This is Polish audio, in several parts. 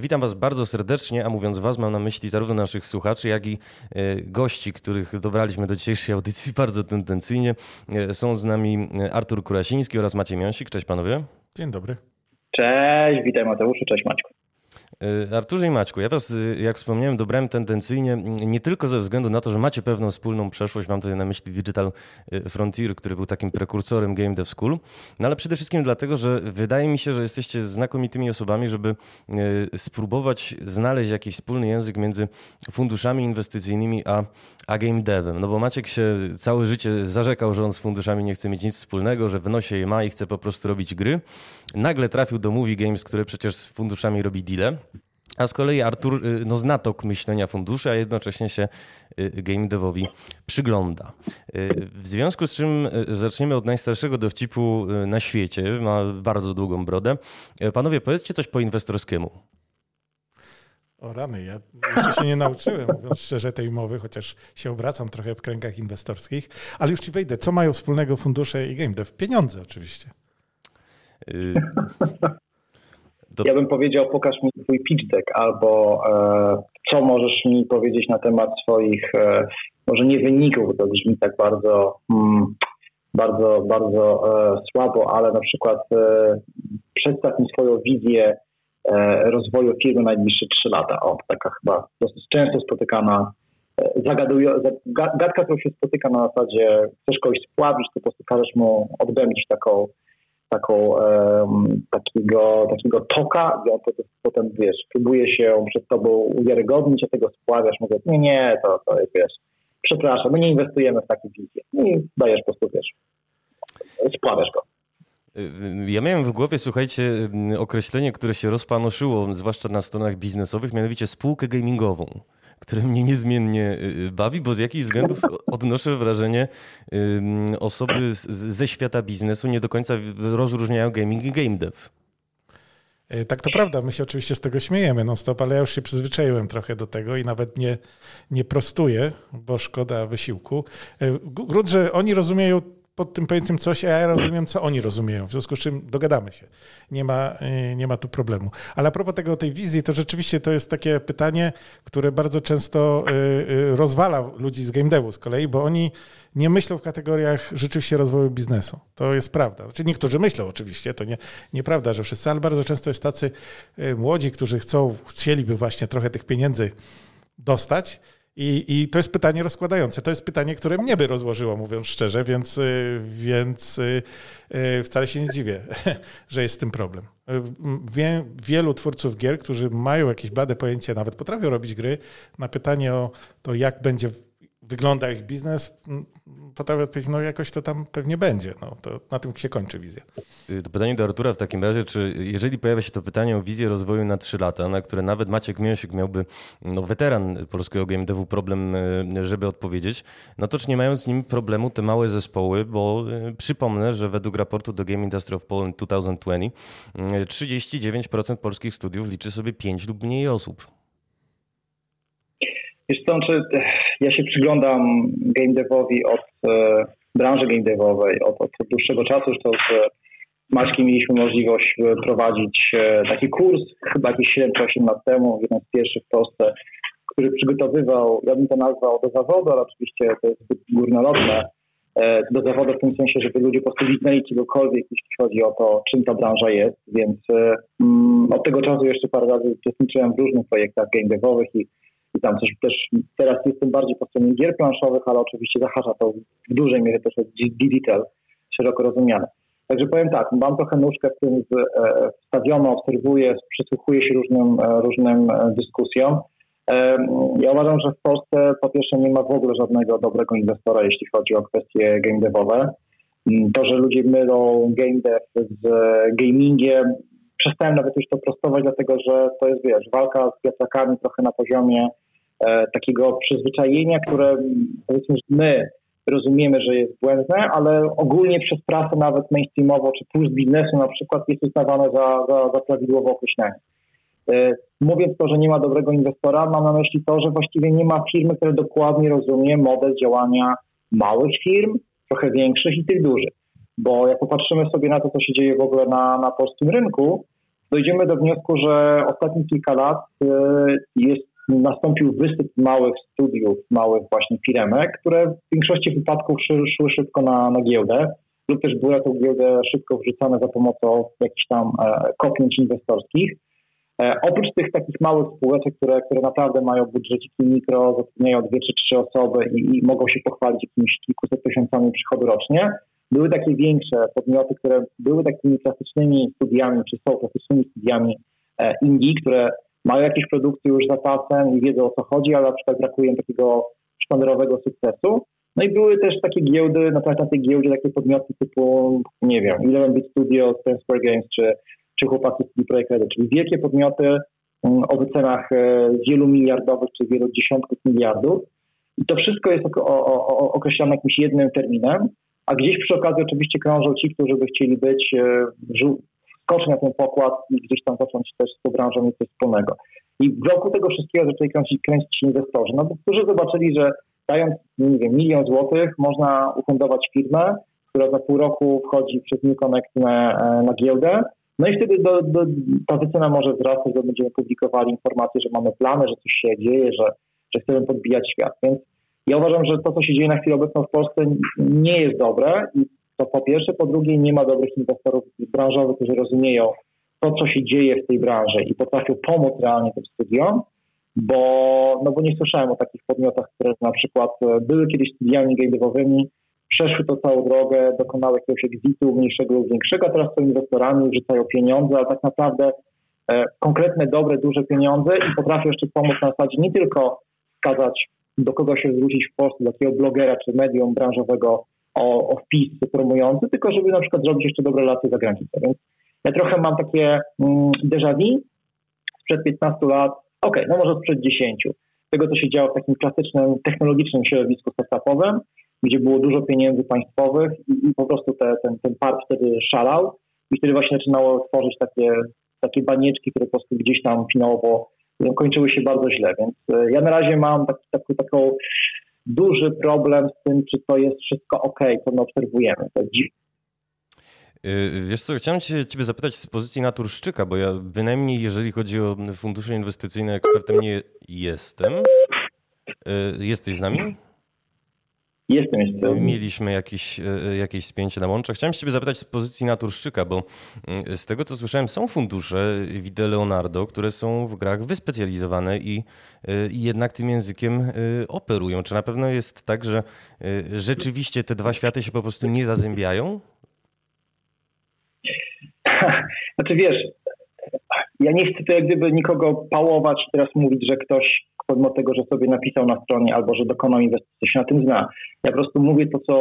Witam Was bardzo serdecznie, a mówiąc Was, mam na myśli zarówno naszych słuchaczy, jak i gości, których dobraliśmy do dzisiejszej audycji bardzo tendencyjnie. Są z nami Artur Kurasiński oraz Maciej Miąsik. Cześć panowie. Dzień dobry. Cześć, witaj Mateuszu, cześć Maćku. E, Arturze i Maćku, ja was, e, jak wspomniałem, dobrałem tendencyjnie nie tylko ze względu na to, że macie pewną wspólną przeszłość, mam tutaj na myśli Digital e, Frontier, który był takim prekursorem Game Dev School, no ale przede wszystkim dlatego, że wydaje mi się, że jesteście znakomitymi osobami, żeby spróbować znaleźć jakiś wspólny język między funduszami inwestycyjnymi a, a game devem. No bo Maciek się całe życie zarzekał, że on z funduszami nie chce mieć nic wspólnego, że w nosie je ma i chce po prostu robić gry. Nagle trafił do Movie Games, które przecież z funduszami robi A z kolei Artur y, no, zna tok myślenia funduszy, a jednocześnie się y, game devowi przygląda. Y, w związku z czym zaczniemy od najstarszego dowcipu na świecie. Ma bardzo długą brodę. Panowie, powiedzcie coś po inwestorskiemu. O rany, ja jeszcze się nie nauczyłem, mówiąc szczerze, tej mowy, chociaż się obracam trochę w kręgach inwestorskich. Ale już ci wejdę. Co mają wspólnego fundusze i game dev? Pieniądze oczywiście. To... Ja bym powiedział, pokaż mi twój pitch deck, albo e, co możesz mi powiedzieć na temat swoich, e, może nie wyników, to brzmi tak bardzo, mm, bardzo, bardzo e, słabo, ale na przykład e, przedstaw mi swoją wizję e, rozwoju firmy najbliższe 3 lata. O, taka chyba dosyć często spotykana e, zagadują, gadka, która się spotyka na zasadzie, chcesz kogoś spławić, to po prostu każesz mu odbędzić taką taką, takiego, takiego toka i on potem, potem, wiesz, próbuje się przed tobą uwiarygodnić, a tego spławiasz, mówię, nie, nie, to, to wiesz, przepraszam, my nie inwestujemy w takie wizje. No I dajesz po prostu, wiesz, spławiasz go. Ja miałem w głowie, słuchajcie, określenie, które się rozpanoszyło, zwłaszcza na stronach biznesowych, mianowicie spółkę gamingową które mnie niezmiennie y, y, bawi, bo z jakichś względów odnoszę wrażenie, osoby ze świata biznesu nie do końca rozróżniają gaming i game dev. E, tak to prawda, my się oczywiście z tego śmiejemy non stop, ale ja już się przyzwyczaiłem trochę do tego i nawet nie, nie prostuję, bo szkoda wysiłku. E, grunt, że oni rozumieją pod tym pojęciem coś, a ja rozumiem, co oni rozumieją. W związku z czym dogadamy się. Nie ma, y, nie ma tu problemu. Ale a propos tego, tej wizji, to rzeczywiście to jest takie pytanie, które bardzo często y, y, rozwala ludzi z game devu z kolei, bo oni nie myślą w kategoriach rzeczywiście rozwoju biznesu. To jest prawda. Znaczy niektórzy myślą oczywiście, to nie, nieprawda, że wszyscy, ale bardzo często jest tacy młodzi, którzy chcą, chcieliby właśnie trochę tych pieniędzy dostać, i, I to jest pytanie rozkładające. To jest pytanie, które mnie by rozłożyło, mówiąc szczerze, więc, y, więc y, y, wcale się nie dziwię, że jest z tym problem. Wie, wielu twórców gier, którzy mają jakieś blade pojęcie, nawet potrafią robić gry, na pytanie o to, jak będzie wygląda ich biznes, potrafię odpowiedzieć, no jakoś to tam pewnie będzie. No, to na tym się kończy wizja. Y, to pytanie do Artura w takim razie, czy jeżeli pojawia się to pytanie o wizję rozwoju na 3 lata, na które nawet Maciek Mięsik miałby, no weteran polskiego game devu, problem, y, żeby odpowiedzieć, no to czy nie mają z nim problemu te małe zespoły, bo y, przypomnę, że według raportu do Game Industry of Poland 2020 39% polskich studiów liczy sobie 5 lub mniej osób. Wiesz co, czy ja się przyglądam game devowi od e, branży game devowej od, od dłuższego czasu. Zresztą z Maćkiem mieliśmy możliwość e, prowadzić e, taki kurs, chyba jakieś 7 czy 8 lat temu, jeden z pierwszych w Polsce, który przygotowywał, ja bym to nazwał do zawodu, ale oczywiście to jest zbyt górnolotne, e, do zawodu w tym sensie, żeby ludzie po prostu widnęli czegokolwiek, jeśli chodzi o to, czym ta branża jest, więc e, mm, od tego czasu jeszcze parę razy uczestniczyłem w różnych projektach game devowych i i tam coś też teraz jestem bardziej po stronie gier planszowych, ale oczywiście zahacza to w dużej mierze też digital, szeroko rozumiane. Także powiem tak, mam trochę nóżkę w tym e, wstawioną, obserwuję, przysłuchuję się różnym, e, różnym e, dyskusjom. Ja uważam, że w Polsce po pierwsze nie ma w ogóle żadnego dobrego inwestora, jeśli chodzi o kwestie game devowe. Mm, to, że ludzie mylą game dev z gamingiem, przestałem nawet już to prostować, dlatego że to jest, wiesz, walka z wiatrakami trochę na poziomie e, takiego przyzwyczajenia, które powiedzmy, że my rozumiemy, że jest błędne, ale ogólnie przez prasę nawet mainstreamowo czy puls biznesu na przykład jest uznawane za, za, za prawidłowe określenie. E, mówiąc to, że nie ma dobrego inwestora, mam na myśli to, że właściwie nie ma firmy, która dokładnie rozumie model działania małych firm, trochę większych i tych dużych. Bo jak popatrzymy sobie na to, co się dzieje w ogóle na, na polskim rynku, dojdziemy do wniosku, że ostatnie kilka lat e, jest, nastąpił wysyp małych studiów, małych właśnie firemek, które w większości wypadków szły, szybko na, na giełdę lub też były na tą giełdę szybko wrzucane za pomocą jakichś tam e, kopnięć inwestorskich. E, oprócz tych takich małych spółek, które, które naprawdę mają budżeciki mikro, zatrudniają dwie czy trzy osoby i, i mogą się pochwalić jakimiś kilkuset tysiącami przychodu rocznie, były takie większe podmioty, które były takimi klasycznymi studiami, czy są klasycznymi studiami e, Indii, które mają jakieś produkty już za pasem i wiedzą o co chodzi, ale na przykład brakuje im takiego sztandarowego sukcesu. No i były też takie giełdy, na przykład na tej giełdzie takie podmioty typu, nie wiem, Eleven Bit Studio, Ten Square Games czy, czy chłopaki z Projekt czyli wielkie podmioty mm, o wycenach e, wielu miliardowych czy wielu dziesiątków miliardów. I to wszystko jest o, o, o, określone jakimś jednym terminem, a gdzieś przy okazji oczywiście krążą ci, którzy by chcieli być, e, skoczyć na ten pokład i gdzieś tam zacząć też z tą branżą mieć coś wspólnego. I wokół tego wszystkiego zaczęli kręcić, kręcić inwestorzy, no bo którzy zobaczyli, że dając, nie wiem, milion złotych można ufundować firmę, która za pół roku wchodzi przez New Connect na, na giełdę, no i wtedy do, do, ta wycena może wzrastać, że będziemy publikowali informacje, że mamy plany, że coś się dzieje, że, że chcemy podbijać świat. Więc ja uważam, że to, co się dzieje na chwilę obecną w Polsce, nie jest dobre i to po pierwsze, po drugie, nie ma dobrych inwestorów branżowych, którzy rozumieją to, co się dzieje w tej branży i potrafią pomóc realnie tym studiom, bo, no bo nie słyszałem o takich podmiotach, które na przykład e, były kiedyś studiami game'owymi, przeszły to całą drogę, dokonały jakiegoś exitu mniejszego lub większego, a teraz są inwestorami, wrzucają pieniądze, a tak naprawdę e, konkretne, dobre, duże pieniądze i potrafią jeszcze pomóc na zasadzie nie tylko wskazać do kogo się zwrócić w Polsce, do jakiego blogera czy medium branżowego o, o wpis promujący, tylko żeby na przykład zrobić jeszcze dobre relacje za granicą. Więc ja trochę mam takie mm, déjà vu sprzed 15 lat, ok, no może sprzed 10, tego co się działo w takim klasycznym, technologicznym środowisku startupowym, gdzie było dużo pieniędzy państwowych i, i po prostu te, ten, ten park wtedy szalał i wtedy właśnie zaczynało tworzyć takie, takie banieczki, które po prostu gdzieś tam finałowo kończyły się bardzo źle. Więc e, ja na razie mam taki, taką duży problem z tym, czy to jest wszystko ok, co my obserwujemy. To y, Wiesz co, chciałem cię, Ciebie zapytać z pozycji naturszczyka, bo ja bynajmniej jeżeli chodzi o fundusze inwestycyjne, ekspertem nie jestem. Y, jesteś z nami? Jestem, jestem. Mieliśmy jakieś, e, jakieś spięcie na łączach. Chciałem ciebie zapytać z pozycji naturszczyka, bo mm, z tego co słyszałem, są fundusze Vide Leonardo, które są w grach wyspecjalizowane i, e, i jednak tym językiem e, operują. Czy na pewno jest tak, że rzeczywiście te dwa światy się po prostu nie zazębiają? Znaczy wiesz, ja nie chcę tu jak gdyby nikogo pałować, teraz mówić, że ktoś pomimo tego, że sobie napisał na stronie albo że dokonał inwestycji, się na tym zna. Ja po prostu mówię to, co,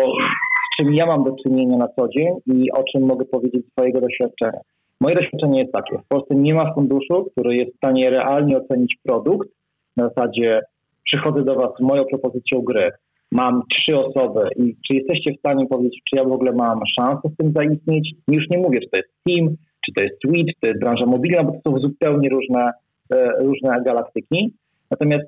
z czym ja mam do czynienia na co dzień i o czym mogę powiedzieć z swojego doświadczenia. Moje doświadczenie jest takie. W Polsce nie ma funduszu, który jest w stanie realnie ocenić produkt. Na zasadzie przychodzę do Was z moją propozycją gry, mam trzy osoby i czy jesteście w stanie powiedzieć, czy ja w ogóle mam szansę z tym zaistnieć? Już nie mówię, czy to jest Steam, czy to jest Switch, czy to jest branża mobilna, bo to są zupełnie różne, e, różne galaktyki. Natomiast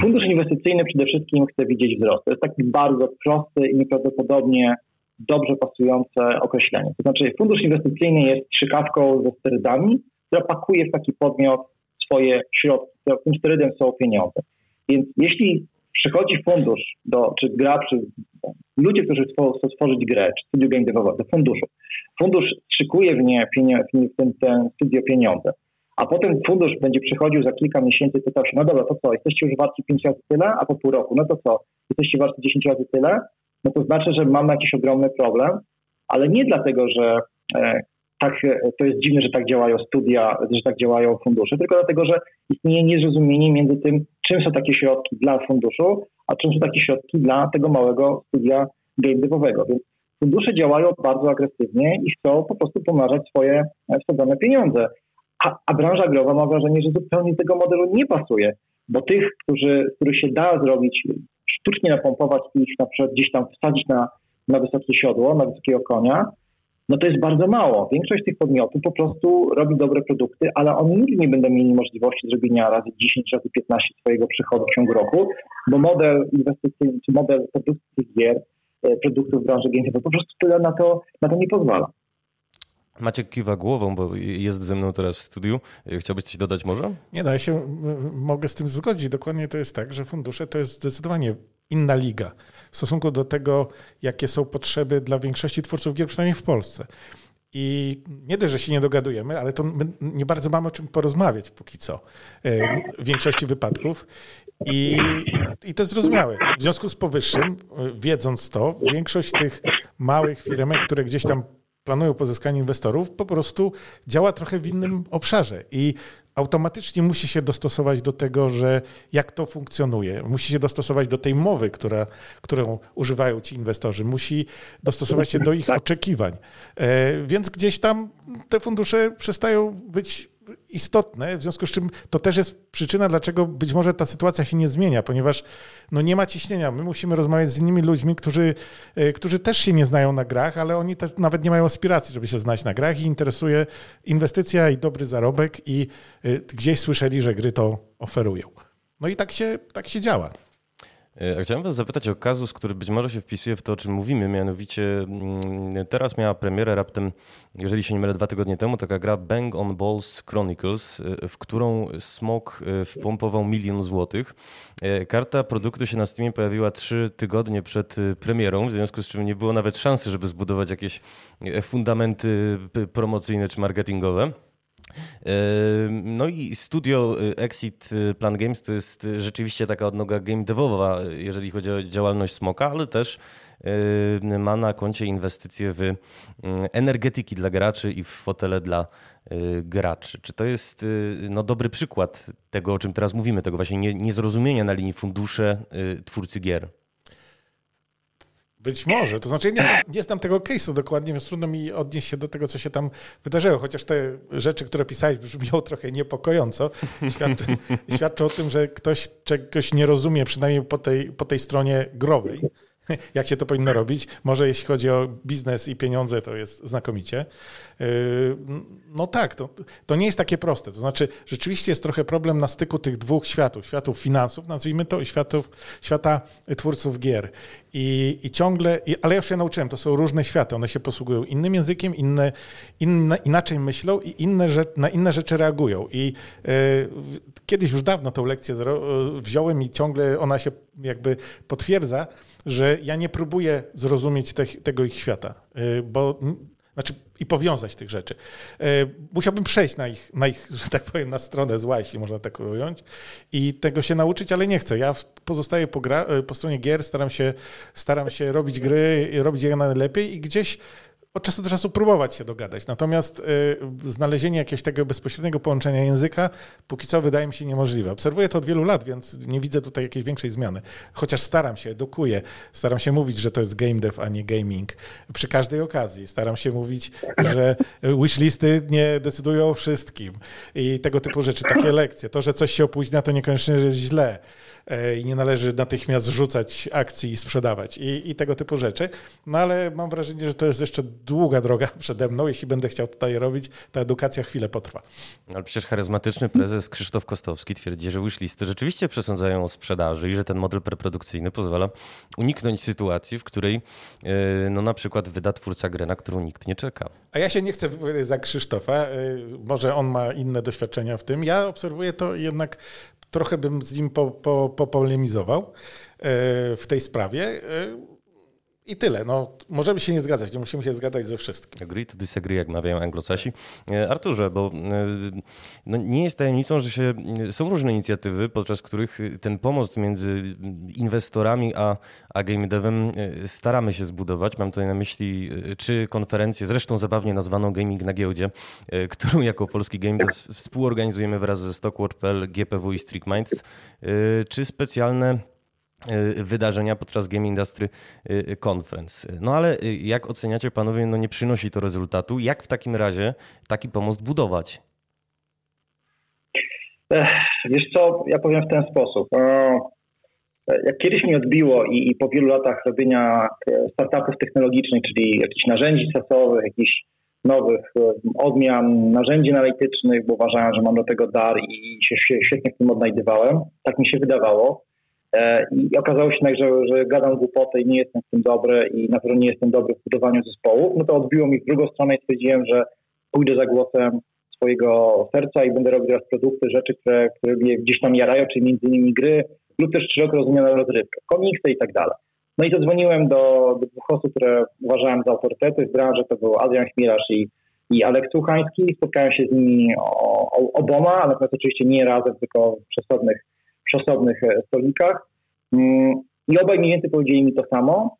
fundusz inwestycyjny przede wszystkim chce widzieć wzrost. To jest taki bardzo prosty i nieprawdopodobnie dobrze pasujące określenie. To znaczy fundusz inwestycyjny jest strzykawką ze sterydami, która pakuje w taki podmiot swoje środki. Tym sterydem są pieniądze. Więc jeśli przychodzi fundusz, do, czy gra, czy ludzie, którzy chcą stworzyć grę, czy studio game do funduszu, fundusz szykuje w nie w ten, ten studio pieniądze, a potem fundusz będzie przychodził za kilka miesięcy, pytał się, no dobra, to co, jesteście już warci 5 razy tyle, a po pół roku, no to co, jesteście warci 10 razy tyle, no to znaczy, że mamy jakiś ogromny problem, ale nie dlatego, że e, tak, to jest dziwne, że tak działają studia, że tak działają fundusze, tylko dlatego, że istnieje niezrozumienie między tym, czym są takie środki dla funduszu, a czym są takie środki dla tego małego studia game. Więc fundusze działają bardzo agresywnie i chcą po prostu pomnażać swoje e, wsadzone pieniądze. A, a branża growa ma wrażenie, że zupełnie tego modelu nie pasuje, bo tych, którzy, których się da zrobić, sztucznie napompować i ich na przykład gdzieś tam wsadzić na, na wysokie siodło, na wysokiego konia, no to jest bardzo mało. Większość tych podmiotów po prostu robi dobre produkty, ale oni nigdy nie będą mieli możliwości zrobienia razy 10, razy 15 swojego przychodu w ciągu roku, bo model inwestycyjny, czy model produkcji gier, produktów w branży game'owej po prostu tyle na to, na to nie pozwala. Maciek kiwa głową, bo jest ze mną teraz w studiu. Chciałbyś coś dodać może? Nie no, ja się mogę z tym zgodzić. Dokładnie to jest tak, że fundusze to jest zdecydowanie inna liga w stosunku do tego, jakie są potrzeby dla większości twórców gier, przynajmniej w Polsce. I nie dość, że się nie dogadujemy, ale to nie bardzo mamy o czym porozmawiać póki co e, w większości wypadków. I, I to jest zrozumiałe. W związku z powyższym, e, wiedząc to, większość tych małych firmek, które gdzieś tam planują pozyskanie inwestorów, po prostu działa trochę w innym obszarze i automatycznie musi się dostosować do tego, że jak to funkcjonuje. Musi się dostosować do tej mowy, która, którą używają ci inwestorzy. Musi dostosować się do ich tak. oczekiwań. E, więc gdzieś tam te fundusze przestają być istotne, w związku z czym to też jest przyczyna, dlaczego być może ta sytuacja się nie zmienia, ponieważ no nie ma ciśnienia. My musimy rozmawiać z innymi ludźmi, którzy, e, którzy też się nie znają na grach, ale oni też nawet nie mają aspiracji, żeby się znać na grach i interesuje inwestycja i dobry zarobek i e, gdzieś słyszeli, że gry to oferują. No i tak się, tak się działa. E, chciałem Was zapytać o kazus, który być może się wpisuje w to, o czym mówimy. Mianowicie mm, teraz miała premierę raptem, jeżeli się nie mylę, dwa tygodnie temu, taka gra Bang on Balls Chronicles, e, w którą Smok e, wpompował milion złotych. Karta produktu się na Steamie pojawiła trzy tygodnie przed premierą, w związku z czym nie było nawet szansy, żeby zbudować jakieś fundamenty promocyjne czy marketingowe. No i studio y, Exit y, Plan Games to jest rzeczywiście taka odnoga game devowa, jeżeli chodzi o działalność Smoka, ale też y, ma na koncie inwestycje w energetyki dla graczy i w fotele dla graczy. Czy to jest no, dobry przykład tego, o czym teraz mówimy, tego właśnie niezrozumienia na linii fundusze twórcy gier? Być może. To znaczy, nie znam, nie znam tego case'u dokładnie, więc trudno mi odnieść się do tego, co się tam wydarzyło. Chociaż te rzeczy, które pisałeś, brzmią trochę niepokojąco. Świadczy, świadczy o tym, że ktoś czegoś nie rozumie, przynajmniej po tej, po tej stronie growej. jak się to powinno robić. Może jeśli chodzi o biznes i pieniądze, to jest znakomicie. Yy, no tak, to, to nie jest takie proste. To znaczy, rzeczywiście jest trochę problem na styku tych dwóch światów, światów finansów, nazwijmy to, i światów, świata twórców gier. I, i ciągle, i, ale ja już się nauczyłem, to są różne światy, one się posługują innym językiem, inne, inne, inaczej myślą i inne na inne rzeczy reagują. I yy, kiedyś już dawno tą lekcję wziąłem i ciągle ona się jakby potwierdza, że ja nie próbuję zrozumieć te, tego ich świata, y, bo znaczy i powiązać tych rzeczy. Y, musiałbym przejść na ich, na ich, że tak powiem, na stronę zła, jeśli można tak ująć, i tego się nauczyć, ale nie chcę. Ja pozostaję po, gra, y, po stronie gier, staram się, staram się robić gry, robić je najlepiej i gdzieś od czasu do czasu próbować się dogadać. Natomiast y, znalezienie jakiegoś tego bezpośredniego połączenia języka póki co wydaje mi się niemożliwe. Obserwuję to od wielu lat, więc nie widzę tutaj jakiejś większej zmiany. Chociaż staram się, edukuję, staram się mówić, że to jest game dev, a nie gaming. Przy każdej okazji staram się mówić, że wishlisty nie decydują o wszystkim i tego typu rzeczy, takie lekcje. To, że coś się opóźnia, to niekoniecznie jest źle. E, i nie należy natychmiast rzucać akcji i sprzedawać i, i, tego typu rzeczy. No ale mam wrażenie, że to jest jeszcze długa droga przede mną. Jeśli będę chciał tutaj robić, ta edukacja chwilę potrwa. Ale przecież charyzmatyczny prezes Krzysztof Kostowski twierdzi, że wishlisty rzeczywiście przesądzają o sprzedaży i że ten model preprodukcyjny pozwala uniknąć sytuacji, w której e, no, na przykład wyda twórca grę, na którą nikt nie czeka. A ja się nie chcę za Krzysztofa. E, może on ma inne doświadczenia w tym. Ja obserwuję to jednak trochę bym z nim po, po, popolemizował e, w tej sprawie. E, I tyle. No, możemy się nie zgadzać, nie musimy się zgadzać ze wszystkim. Agree to disagree, jak mawiają anglosasi. E, Arturze, bo no, nie jest tajemnicą, że się, są różne inicjatywy, podczas których ten pomost między inwestorami a, a game devem staramy się zbudować. Mam tutaj na myśli czy konferencję, zresztą zabawnie nazwaną Gaming na giełdzie, którą jako polski game dev współorganizujemy wraz ze Stockwatch.pl, GPW i Streak Minds, czy specjalne wydarzenia podczas Game Industry y, Conference. No ale y, jak oceniacie panowie, no nie przynosi to rezultatu. Jak w takim razie taki pomost budować? Wiesz co, ja powiem w ten sposób. Jak kiedyś mi odbiło i, po wielu latach robienia startupów technologicznych, czyli jakichś narzędzi sasowych, jakichś nowych odmian, narzędzi analitycznych, bo uważałem, że mam do tego dar i się świetnie w tym odnajdywałem. Tak mi się wydawało. E, I okazało się, że, że gadam głupotę i nie jestem w tym dobry i na pewno nie jestem dobry w budowaniu zespołów, no to odbiło mi w drugą stronę i stwierdziłem, że pójdę za głosem swojego serca i będę robił teraz produkty, rzeczy, które, które mnie gdzieś tam jarają, czyli między innymi gry lub też szeroko rozumianą rozrywkę, komiksy i tak dalej. No i zadzwoniłem do, do dwóch osób, które uważałem za autorytety w branży, to był Adrian Chmielarz i, i Alek Słuchański. Spotkałem się z nimi o, o, oboma, ale oczywiście nie razem, tylko w przesobnych, przesobnych e, stolikach. Mm, I obaj mniej więcej powiedzieli mi to samo,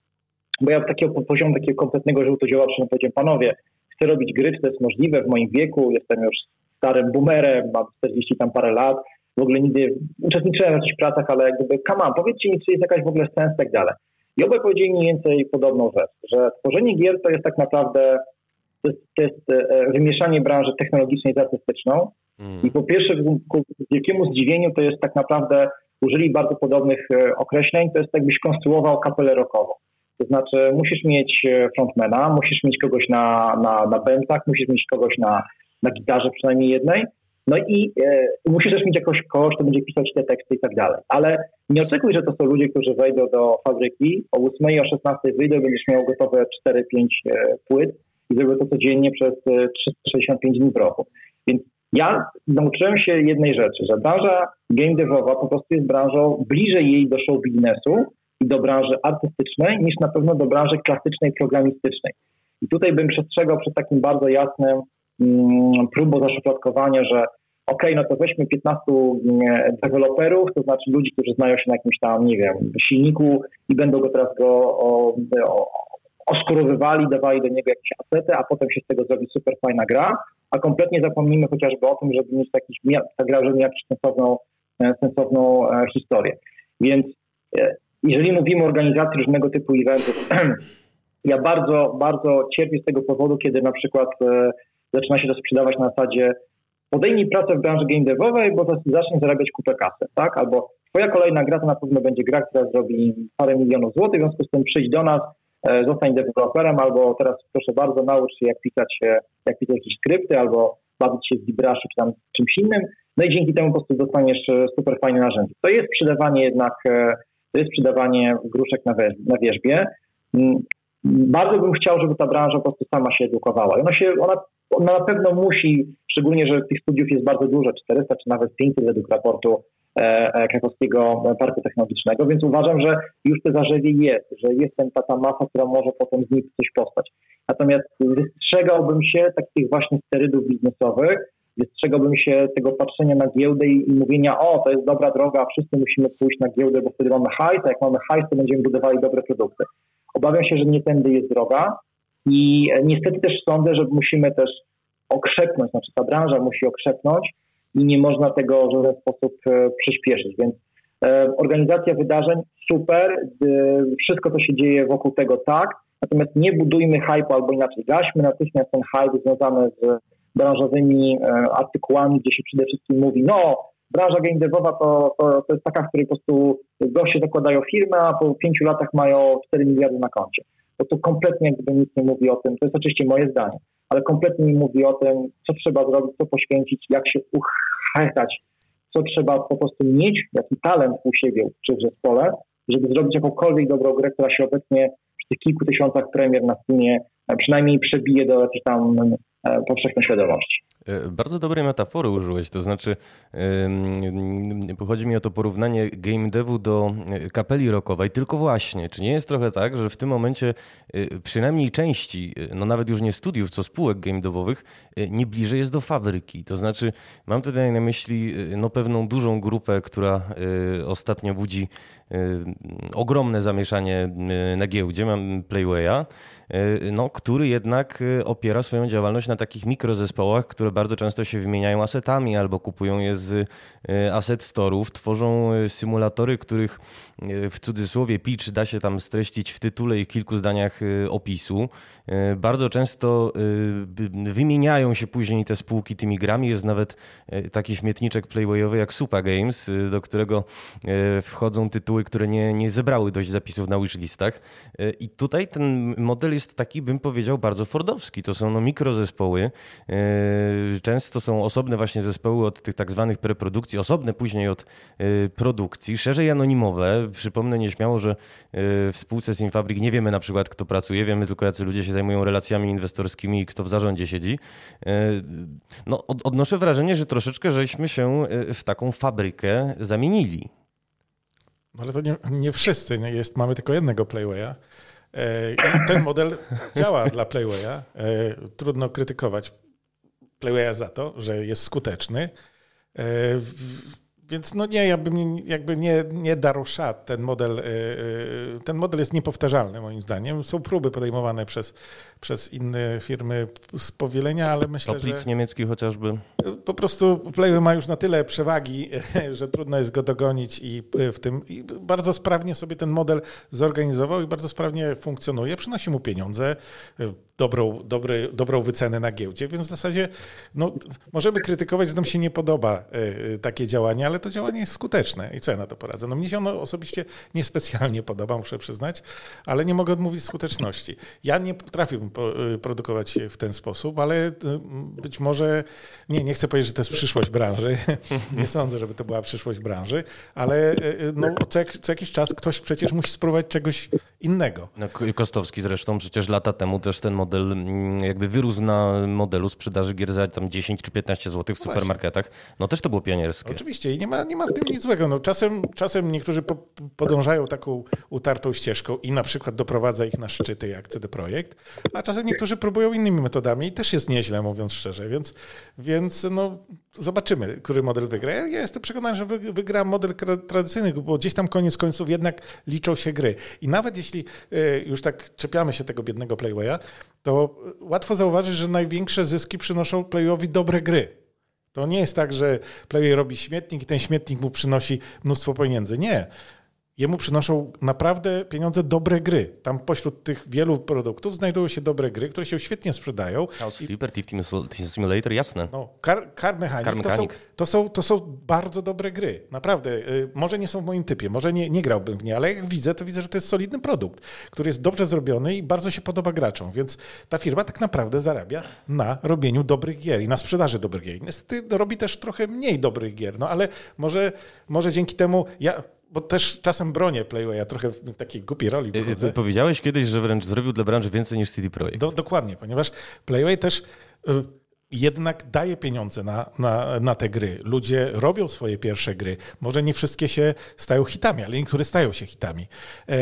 bo ja takiego poziomu takiego kompletnego żółtodziałacza powiedziałem, panowie, chcę robić gry, czy to jest możliwe w moim wieku, jestem już starym boomerem, mam 40 tam parę lat, w ogóle nigdy uczestniczyłem w jakichś pracach, ale jakby, come on, powiedzcie mi, czy jest jakaś w ogóle sens i tak dalej. I obaj powiedzieli mniej więcej podobną rzecz, że tworzenie gier to jest tak naprawdę to jest, to jest e, wymieszanie branży technologicznej z artystyczną. I po pierwsze, ku wielkiemu zdziwieniu, to jest tak naprawdę, użyli bardzo podobnych e, określeń, to jest jakbyś konstruował kapelę rockową. To znaczy, musisz mieć e, frontmana, musisz mieć kogoś na, na, na bębnach, musisz mieć kogoś na, na gitarze przynajmniej jednej, no i e, musisz też mieć jakoś kogoś, kto będzie pisać te teksty i tak dalej. Ale nie oczekuj, że to są ludzie, którzy wejdą do fabryki, o 8 o 16 wyjdą, będziesz miał gotowe 4-5 e, płyt i zrobią to codziennie przez e, 365 dni w roku. Więc ja nauczyłem się jednej rzeczy, że branża game devowa po prostu jest branżą bliżej jej do show biznesu i do branży artystycznej niż na pewno do branży klasycznej, programistycznej. I tutaj bym przestrzegał przed takim bardzo jasnym mm, próbą zaszufladkowania, że ok, no to weźmy 15 mm, deweloperów, to znaczy ludzi, którzy znają się na jakimś tam, nie wiem, silniku i będą go teraz go o, o, dawali do niego jakieś asety, a potem się z tego zrobi super fajna gra, a kompletnie zapomnijmy chociażby o tym, żeby mieć taki, ta gra, żeby jakąś sensowną, e, sensowną e, historię. Więc e, jeżeli mówimy o organizacji różnego typu eventów, ja bardzo, bardzo cierpię z tego powodu, kiedy na przykład zaczyna się to sprzedawać na zasadzie podejmij pracę w branży game devowej, bo zaczniesz zarabiać kupę kasy, tak? Albo twoja kolejna gra to na pewno będzie gra, która zrobi parę milionów złotych, w związku z tym przyjdź do nas, zostań deweloperem, albo teraz proszę bardzo naucz się jak pisać, jak pisać jakieś skrypty, albo bawić się z Libraszu czy tam czymś innym, no i dzięki temu po prostu dostaniesz e, super fajne narzędzie. To jest sprzedawanie jednak, e, to jest sprzedawanie gruszek na, na wierzbie. Mm, bardzo bym chciał, żeby ta branża po prostu sama się edukowała. Ona się, ona ona na pewno musi, szczególnie, że tych studiów jest bardzo dużo, 400 czy nawet 500 według raportu e, e, Krakowskiego Parku Technologicznego, więc uważam, że już te zarzewie jest, że jest ten, ta, ta masa, która może potem z nich coś powstać. Natomiast wystrzegałbym się takich właśnie sterydów biznesowych, wystrzegałbym się tego patrzenia na giełdę i, i mówienia, o, to jest dobra droga, wszyscy musimy pójść na giełdę, bo wtedy mamy hajs, a jak mamy hajs, to będziemy budowali dobre produkty. Obawiam się, że nie tędy jest droga, i niestety też sądzę, że musimy też okrzepnąć, znaczy ta branża musi okrzepnąć i nie można tego w żaden sposób e, przyspieszyć. Więc e, organizacja wydarzeń super, e, wszystko co się dzieje wokół tego tak, natomiast nie budujmy hype albo inaczej, gaśmy natychmiast ten hype związany z branżowymi artykułami, gdzie się przede wszystkim mówi, no branża game devowa to, to, to jest taka, w której po prostu goście zakładają firmę, a po pięciu latach mają 4 miliardy na koncie. Bo to kompletnie jakby nic nie mówi o tym, to jest oczywiście moje zdanie, ale kompletnie nie mówi o tym, co trzeba zrobić, co poświęcić, jak się uchętać, co trzeba po prostu mieć, jaki talent u siebie czy w zespole, żeby zrobić jakąkolwiek dobrą grę, która się obecnie przy tych kilku tysiącach premier na Steamie przynajmniej przebije do jakiejś tam e, powszechnej świadomości. E, bardzo dobrej metafory użyłeś, to znaczy chodzi mi o to porównanie game devu do e, kapeli rockowej, tylko właśnie, czy nie jest trochę tak, że w tym momencie e, przynajmniej części, no nawet już nie studiów, co spółek game devowych, nie bliżej jest do fabryki. To znaczy mam tutaj na myśli no, pewną dużą grupę, która ostatnio budzi ogromne zamieszanie na giełdzie, mam Playwaya, no, który jednak opiera swoją działalność na takich mikrozespołach, które bardzo często się wymieniają asetami albo kupują je z e, asset storów, tworzą e, symulatory, których w cudzysłowie pitch da się tam streścić w tytule i kilku zdaniach opisu. Bardzo często wymieniają się później te spółki tymi grami. Jest nawet taki śmietniczek playwayowy jak Supa Games, do którego wchodzą tytuły, które nie, nie zebrały dość zapisów na wishlistach. I tutaj ten model jest taki, bym powiedział, bardzo fordowski. To są no mikrozespoły, często są osobne właśnie zespoły od tych tak zwanych preprodukcji, osobne później od produkcji, szerzej anonimowe. Przypomnę nieśmiało, że w spółce Simfabrik nie wiemy na przykład, kto pracuje, wiemy tylko, jacy ludzie się zajmują relacjami inwestorskimi i kto w zarządzie siedzi. No, odnoszę wrażenie, że troszeczkę żeśmy się w taką fabrykę zamienili. Ale to nie, nie wszyscy, nie jest, mamy tylko jednego Playwaya. I ten model działa dla Playwaya. Trudno krytykować Playwaya za to, że jest skuteczny. Więc no nie, ja bym jakby nie, nie darł szat. Ten model, y, y, ten model jest niepowtarzalny moim zdaniem. Są próby podejmowane przez, przez inne firmy z powielenia, ale myślę, Toplic że... niemiecki chociażby. Po prostu Playway ma już na tyle przewagi, że trudno jest go dogonić i w tym i bardzo sprawnie sobie ten model zorganizował i bardzo sprawnie funkcjonuje. Przynosi mu pieniądze, dobrą, dobry, dobrą wycenę na giełdzie, więc w zasadzie no, możemy krytykować, że nam się nie podoba y, takie działanie, ale to działanie jest skuteczne i co ja na to poradzę? No mnie się ono osobiście niespecjalnie podoba, muszę przyznać, ale nie mogę odmówić skuteczności. Ja nie potrafiłbym y, produkować w ten sposób, ale być może, nie, nie chcę powiedzieć, że to jest przyszłość branży, nie sądzę, żeby to była przyszłość branży, ale no, co, jak, co jakiś czas ktoś przecież musi spróbować czegoś innego. No, Kostowski zresztą przecież lata temu też ten model mm, jakby wyrósł na modelu sprzedaży gier za tam 10 czy 15 zł w no supermarketach. No też to było pionierskie. Oczywiście i nie ma, nie ma w tym nic złego. No, czasem, czasem niektórzy po, podążają taką utartą ścieżką i na przykład doprowadza ich na szczyty jak CD Projekt, a czasem niektórzy próbują innymi metodami i też jest nieźle, mówiąc szczerze, więc, więc no, zobaczymy, który model wygra. Ja jestem przekonany, że wygra model tradycyjny, bo gdzieś tam koniec końców jednak liczą się gry. I nawet jeśli y, już tak czepiamy się tego biednego Playwaya, to łatwo zauważyć, że największe zyski przynoszą Playowi dobre gry. To nie jest tak, że Playway robi śmietnik i ten śmietnik mu przynosi mnóstwo pieniędzy. Nie jemu przynoszą naprawdę pieniądze dobre gry. Tam pośród tych wielu produktów znajdują się dobre gry, które się świetnie sprzedają. House Flipper, Thief Simulator, jasne. No, Car, Car Mechanic, Car Mechanic. To, są, to, są, to są bardzo dobre gry. Naprawdę. Y, może nie są w moim typie, może nie, nie grałbym w nie, ale jak widzę, to widzę, że to jest solidny produkt, który jest dobrze zrobiony i bardzo się podoba graczom. Więc ta firma tak naprawdę zarabia na robieniu dobrych gier i na sprzedaży dobrych gier. Niestety robi też trochę mniej dobrych gier, no ale może, może dzięki temu ja bo też czasem bronię Playwaya, trochę w takiej głupiej roli y, y, wychodzę. Powiedziałeś kiedyś, że wręcz zrobił dla branży więcej niż CD Projekt. Do, dokładnie, ponieważ Playway też y, jednak daje pieniądze na, na, na te gry. Ludzie robią swoje pierwsze gry. Może nie wszystkie się stają hitami, ale niektóre stają się hitami. E,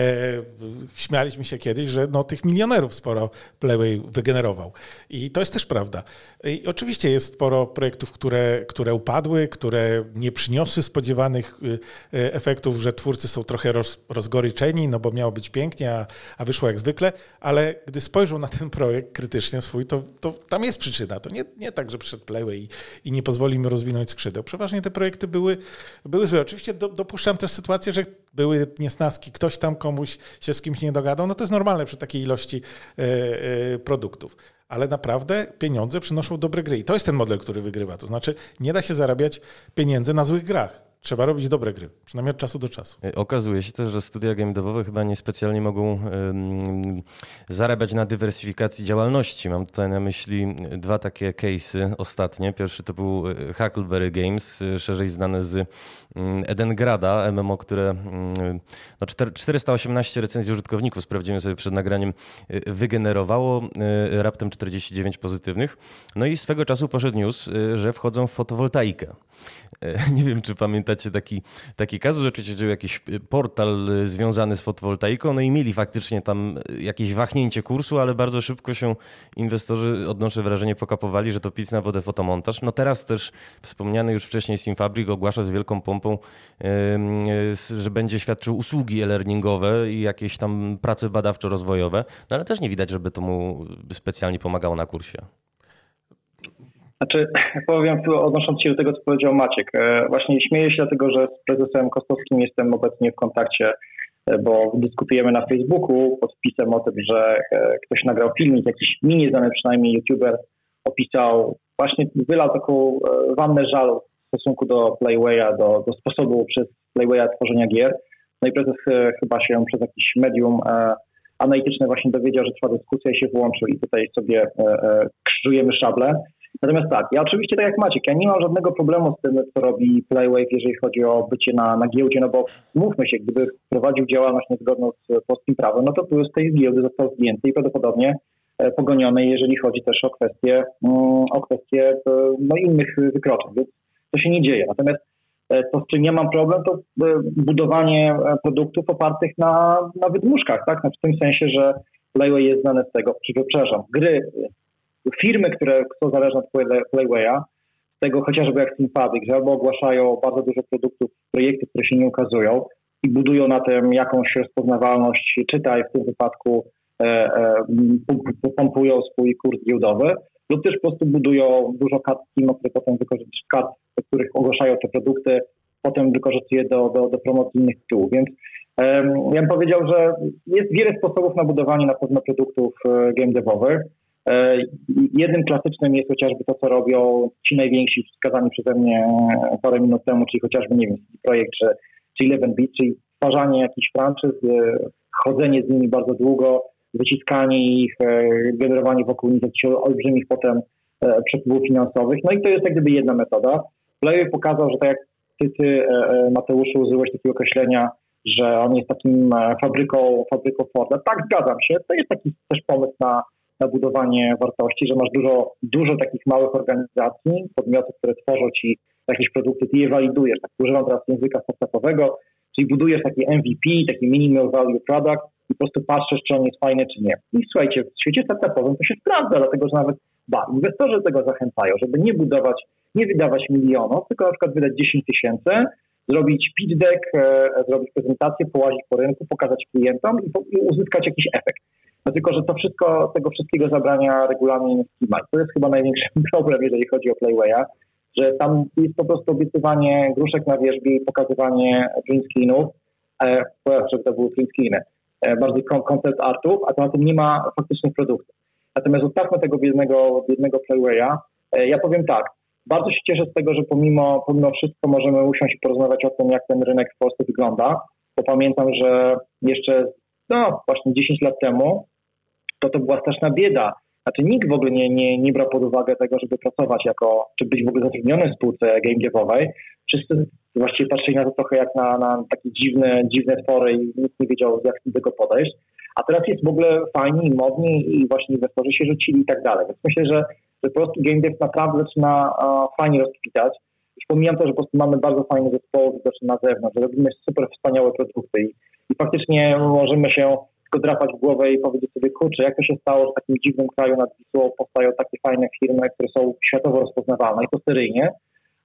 śmialiśmy się kiedyś, że no, tych milionerów sporo Playway wygenerował. I to jest też prawda. I oczywiście jest sporo projektów, które, które upadły, które nie przyniosły spodziewanych y, y, efektów, że twórcy są trochę roz, rozgoryczeni, no bo miało być pięknie, a, a wyszło jak zwykle, ale gdy spojrzą na ten projekt krytycznie swój, to, to tam jest przyczyna. To nie, nie tak, że przyszedł Playway i, i nie pozwoli im rozwinąć skrzydeł. Przeważnie te projekty były, były złe. Oczywiście do, dopuszczam też sytuację, że były niesnaski, ktoś tam komuś się z kimś nie dogadał. No to jest normalne przy takiej ilości e, e, produktów. Ale naprawdę pieniądze przynoszą dobre gry. I to jest ten model, który wygrywa. To znaczy nie da się zarabiać pieniędzy na złych grach. Trzeba robić dobre gry, przynajmniej od czasu do czasu. E, okazuje się też, że studia game devowe chyba niespecjalnie mogą zarabiać na dywersyfikacji działalności. Mam tutaj na myśli dwa takie case'y ostatnie. Pierwszy to był e, Huckleberry Games, e, szerzej znane z Edengrada, MMO, które no 418 recenzji użytkowników, sprawdziłem sobie przed nagraniem, wygenerowało raptem 49 pozytywnych. No i swego czasu poszedł news, że wchodzą w fotowoltaikę. Nie wiem, czy pamiętacie taki, taki kazus, że oczywiście jakiś portal związany z fotowoltaiką, no i mieli faktycznie tam jakieś wahnięcie kursu, ale bardzo szybko się inwestorzy, odnoszę wrażenie, pokapowali, że to pic na wodę fotomontaż. No teraz też wspomniany już wcześniej Simfabrik ogłasza z wielką pompą, że będzie świadczył usługi e-learningowe i jakieś tam prace badawczo-rozwojowe, no ale też nie widać, żeby to mu specjalnie pomagało na kursie. Znaczy, powiem odnosząc się do tego, co powiedział Maciek. E, właśnie śmieję się dlatego, że z prezesem Kostowskim jestem obecnie w kontakcie, e, bo dyskutujemy na Facebooku pod wpisem o tym, że e, ktoś nagrał filmik, jakiś mini znany przynajmniej youtuber opisał, właśnie wylał taką wannę żalu w stosunku do Playwaya, do, do sposobu przez Playwaya tworzenia gier. No i prezes chyba się przez jakiś medium analityczne właśnie dowiedział, że trwa dyskusja i się włączył i tutaj sobie krzyżujemy szable. Natomiast tak, ja oczywiście tak jak Maciek, ja nie mam żadnego problemu z tym, co robi Playwave, jeżeli chodzi o bycie na, na giełdzie, no bo mówmy się, gdyby prowadził działalność niezgodną z polskim prawem, no to tu z tej giełdy został zdjęty i prawdopodobnie e, pogoniony, jeżeli chodzi też o kwestie, mm, o kwestie e, no, innych wykroczeń, więc to się nie dzieje. Natomiast e, to, z czym ja mam problem, to budowanie produktów opartych na, na wydmuszkach, tak? Znaczy w tym sensie, że Playway jest znane z tego, przepraszam, gry firmy, które są zależne od Playwaya, z tego chociażby jak Sympathix, albo ogłaszają bardzo dużo produktów, projektów, które się nie ukazują i budują na tym jakąś rozpoznawalność, czytaj w tym wypadku e, e, pompują swój kurs giełdowy, lub też po prostu budują dużo kart które potem wykorzystują, kart, których ogłaszają te produkty, potem wykorzystuje do, do, do promocji innych tytułów. Więc um, ja bym powiedział, że jest wiele sposobów na budowanie na pewno produktów e, game devowych. E, jednym klasycznym jest chociażby to, co robią ci najwięksi, wskazani przeze mnie parę minut temu, czyli chociażby, nie wiem, Projekt czy, czy Eleven Beat, czyli stwarzanie jakichś franczyz, e, chodzenie z nimi bardzo długo, wyciskanie ich, e, generowanie wokół nich olbrzymich potem przepływów finansowych. No i to jest jak gdyby jedna metoda. Player pokazał, że tak jak ty, ty Mateuszu, użyłeś takiego określenia, że on jest takim fabryką, fabryką Forda. Tak, zgadzam się. To jest taki też pomysł na na budowanie wartości, że masz dużo, dużo takich małych organizacji, podmiotów, które tworzą ci jakieś produkty, ty je walidujesz. Tak używam teraz języka startupowego, czyli budujesz taki MVP, taki minimal value product i po prostu patrzysz, czy on jest fajny, czy nie. I słuchajcie, w świecie startupowym to się sprawdza, dlatego że nawet ba, inwestorzy tego zachęcają, żeby nie budować, nie wydawać milionów, tylko na przykład wydać 10 tysięcy, zrobić pitch deck, e, zrobić prezentację, połazić po rynku, pokazać klientom i, po, i uzyskać jakiś efekt. No tylko, że to wszystko, tego wszystkiego zabrania regulamin Schema. To jest chyba największy problem, jeżeli chodzi o Playwaya, że tam jest po prostu obiecywanie gruszek na wierzbie i pokazywanie green screenów, e, żeby to były green e, bardziej concept artów, a to na tym nie ma faktycznych produktów. Natomiast zostawmy tego biednego, biednego Playwaya. E, ja powiem tak, bardzo się cieszę z tego, że pomimo, pomimo wszystko możemy usiąść i porozmawiać o tym, jak ten rynek w Polsce wygląda, bo pamiętam, że jeszcze no właśnie 10 lat temu to to była straszna bieda. Znaczy nikt w ogóle nie, nie, nie brał pod uwagę tego, żeby pracować jako, czy być w ogóle zatrudniony w spółce game devowej. Wszyscy właściwie patrzyli na to trochę jak na, na takie dziwne, dziwne twory i nikt nie wiedział, jak do tego podejść. A teraz jest w ogóle fajnie i modnie i właśnie inwestorzy się rzucili i tak dalej. Więc myślę, że, że po prostu game dev naprawdę zaczyna uh, fajnie rozkwitać. Już to, że po prostu mamy bardzo zespoły widoczne na zewnątrz, że robimy super wspaniałe produkty i, faktycznie możemy się tylko drapać w głowę i powiedzieć sobie, kurczę, jak to się stało, że w takim dziwnym kraju nad Wisłą powstają takie fajne firmy, które są światowo rozpoznawalne i to seryjnie,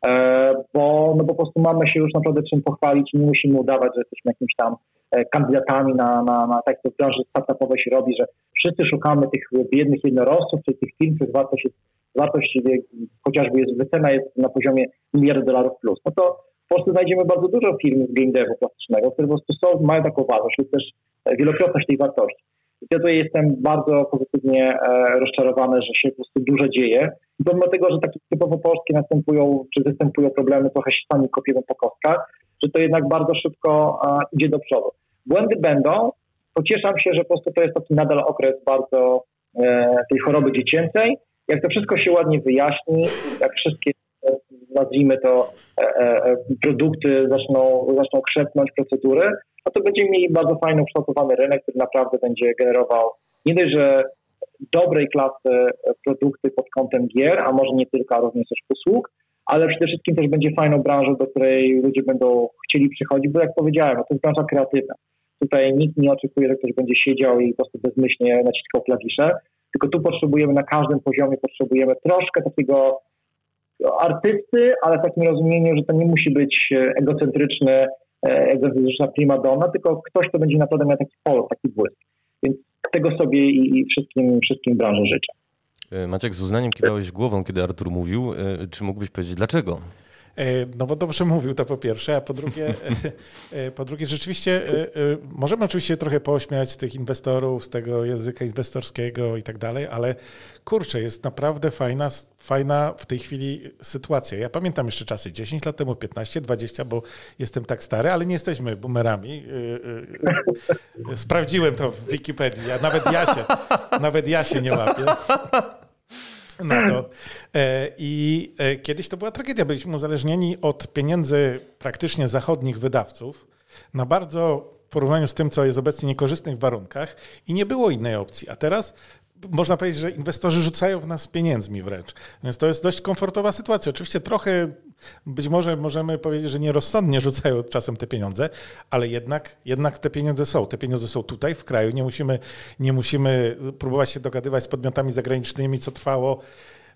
e, bo, no, po prostu mamy się już naprawdę czym pochwalić nie musimy udawać, że jesteśmy jakimiś tam e, kandydatami na, na, na tak to w branży startupowej się robi, że wszyscy szukamy tych biednych jednorożców, czy tych firm, których wartość jest, wartość chociażby jest, wycena jest na poziomie miliarda dolarów plus. No to w Polsce znajdziemy bardzo dużo firm z game devu plastycznego, które po prostu są, mają taką wartość lub też wielokrotność tej wartości. I ja tutaj jestem bardzo pozytywnie e, rozczarowany, że się po prostu dużo dzieje. Pomimo tego, że takie typowo polskie następują, czy występują problemy, trochę się sami kopiemy po kostkach, że to jednak bardzo szybko idzie do przodu. Błędy będą. Pocieszam się, że po prostu to jest taki nadal okres bardzo e, tej choroby dziecięcej. Jak to wszystko się ładnie wyjaśni, jak wszystkie nazwijmy to, e, e, produkty zaczną, zaczną krzepnąć procedury, a to będziemy mieli bardzo fajny, ukształtowany rynek, który naprawdę będzie generował nie dość, że dobrej klasy produkty pod kątem gier, a może nie tylko, a również też usług, ale przede wszystkim też będzie fajną branżą, do której ludzie będą chcieli przychodzić, bo jak powiedziałem, to jest branża kreatywna. Tutaj nikt nie oczekuje, że ktoś będzie siedział i po prostu bezmyślnie naciskał klawisze, tylko tu potrzebujemy na każdym poziomie, potrzebujemy troszkę takiego artysty, ale w takim rozumieniu, że to nie musi być e, egocentryczny, e, egocentryczna prima donna, tylko ktoś, kto będzie naprawdę miał taki polot, taki błysk. Więc tego sobie i wszystkim, wszystkim branży życzę. E, Maciek, z uznaniem kiwałeś głową, kiedy Artur mówił. Czy mógłbyś powiedzieć dlaczego? E, no bo dobrze mówił to po pierwsze, a po drugie, e, e, po drugie rzeczywiście możemy oczywiście trochę pośmiać z tych inwestorów, z tego języka inwestorskiego i tak dalej, ale kurczę, jest naprawdę fajna, fajna w tej chwili sytuacja. Ja pamiętam jeszcze czasy 10 lat temu, 15, 20, bo jestem tak stary, ale nie jesteśmy boomerami. Sprawdziłem to w Wikipedii, a nawet ja się, nawet ja się nie łapię. Na to. E, I e, kiedyś to była tragedia. Byliśmy uzależnieni od pieniędzy praktycznie zachodnich wydawców na bardzo w porównaniu z tym, co jest obecnie niekorzystnych warunkach i nie było innej opcji. A teraz można powiedzieć, że inwestorzy rzucają w nas pieniędzmi wręcz. Więc to jest dość komfortowa sytuacja. Oczywiście trochę, być może możemy powiedzieć, że nierozsądnie rzucają czasem te pieniądze, ale jednak, jednak te pieniądze są. Te pieniądze są tutaj w kraju. Nie musimy, nie musimy próbować się dogadywać z podmiotami zagranicznymi, co trwało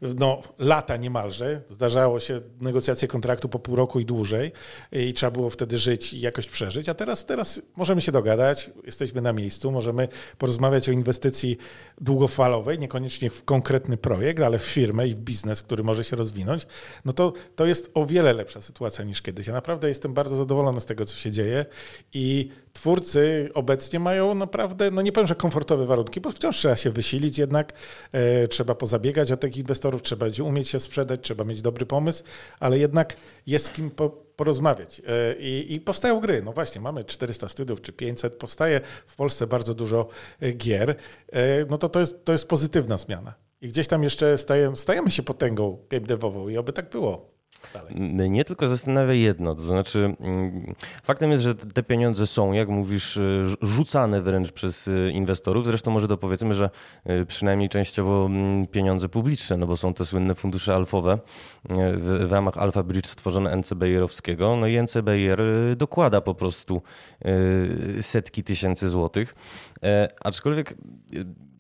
no, lata niemalże. Zdarzało się negocjacje kontraktu po pół roku i dłużej i trzeba było wtedy żyć i jakoś przeżyć. A teraz, teraz możemy się dogadać, jesteśmy na miejscu, możemy porozmawiać o inwestycji długofalowej, niekoniecznie w konkretny projekt, ale w firmę i w biznes, który może się rozwinąć. No to, to jest o wiele lepsza sytuacja niż kiedyś. Ja naprawdę jestem bardzo zadowolony z tego, co się dzieje i twórcy obecnie mają naprawdę, no nie powiem, że komfortowe warunki, bo wciąż trzeba się wysilić jednak, e, trzeba pozabiegać o tych inwestorów, trzeba umieć się sprzedać, trzeba mieć dobry pomysł, ale jednak jest z kim po, porozmawiać. E, I, I, powstają gry. No właśnie, mamy 400 studiów czy 500, powstaje w Polsce bardzo dużo e, gier. E, no to to jest, to jest pozytywna zmiana. I gdzieś tam jeszcze stajemy, stajemy się potęgą game devową i oby tak było. Mnie tylko zastanawia jedno, to znaczy mm, faktem jest, że te pieniądze są, jak mówisz, y, rzucane wręcz przez y, inwestorów. Zresztą może dopowiedzmy, że y, przynajmniej częściowo mm, pieniądze publiczne, no bo są te słynne fundusze alfowe w, w ramach Alpha Bridge stworzone NCBR-owskiego. No i NCBR dokłada po prostu setki tysięcy złotych. E, aczkolwiek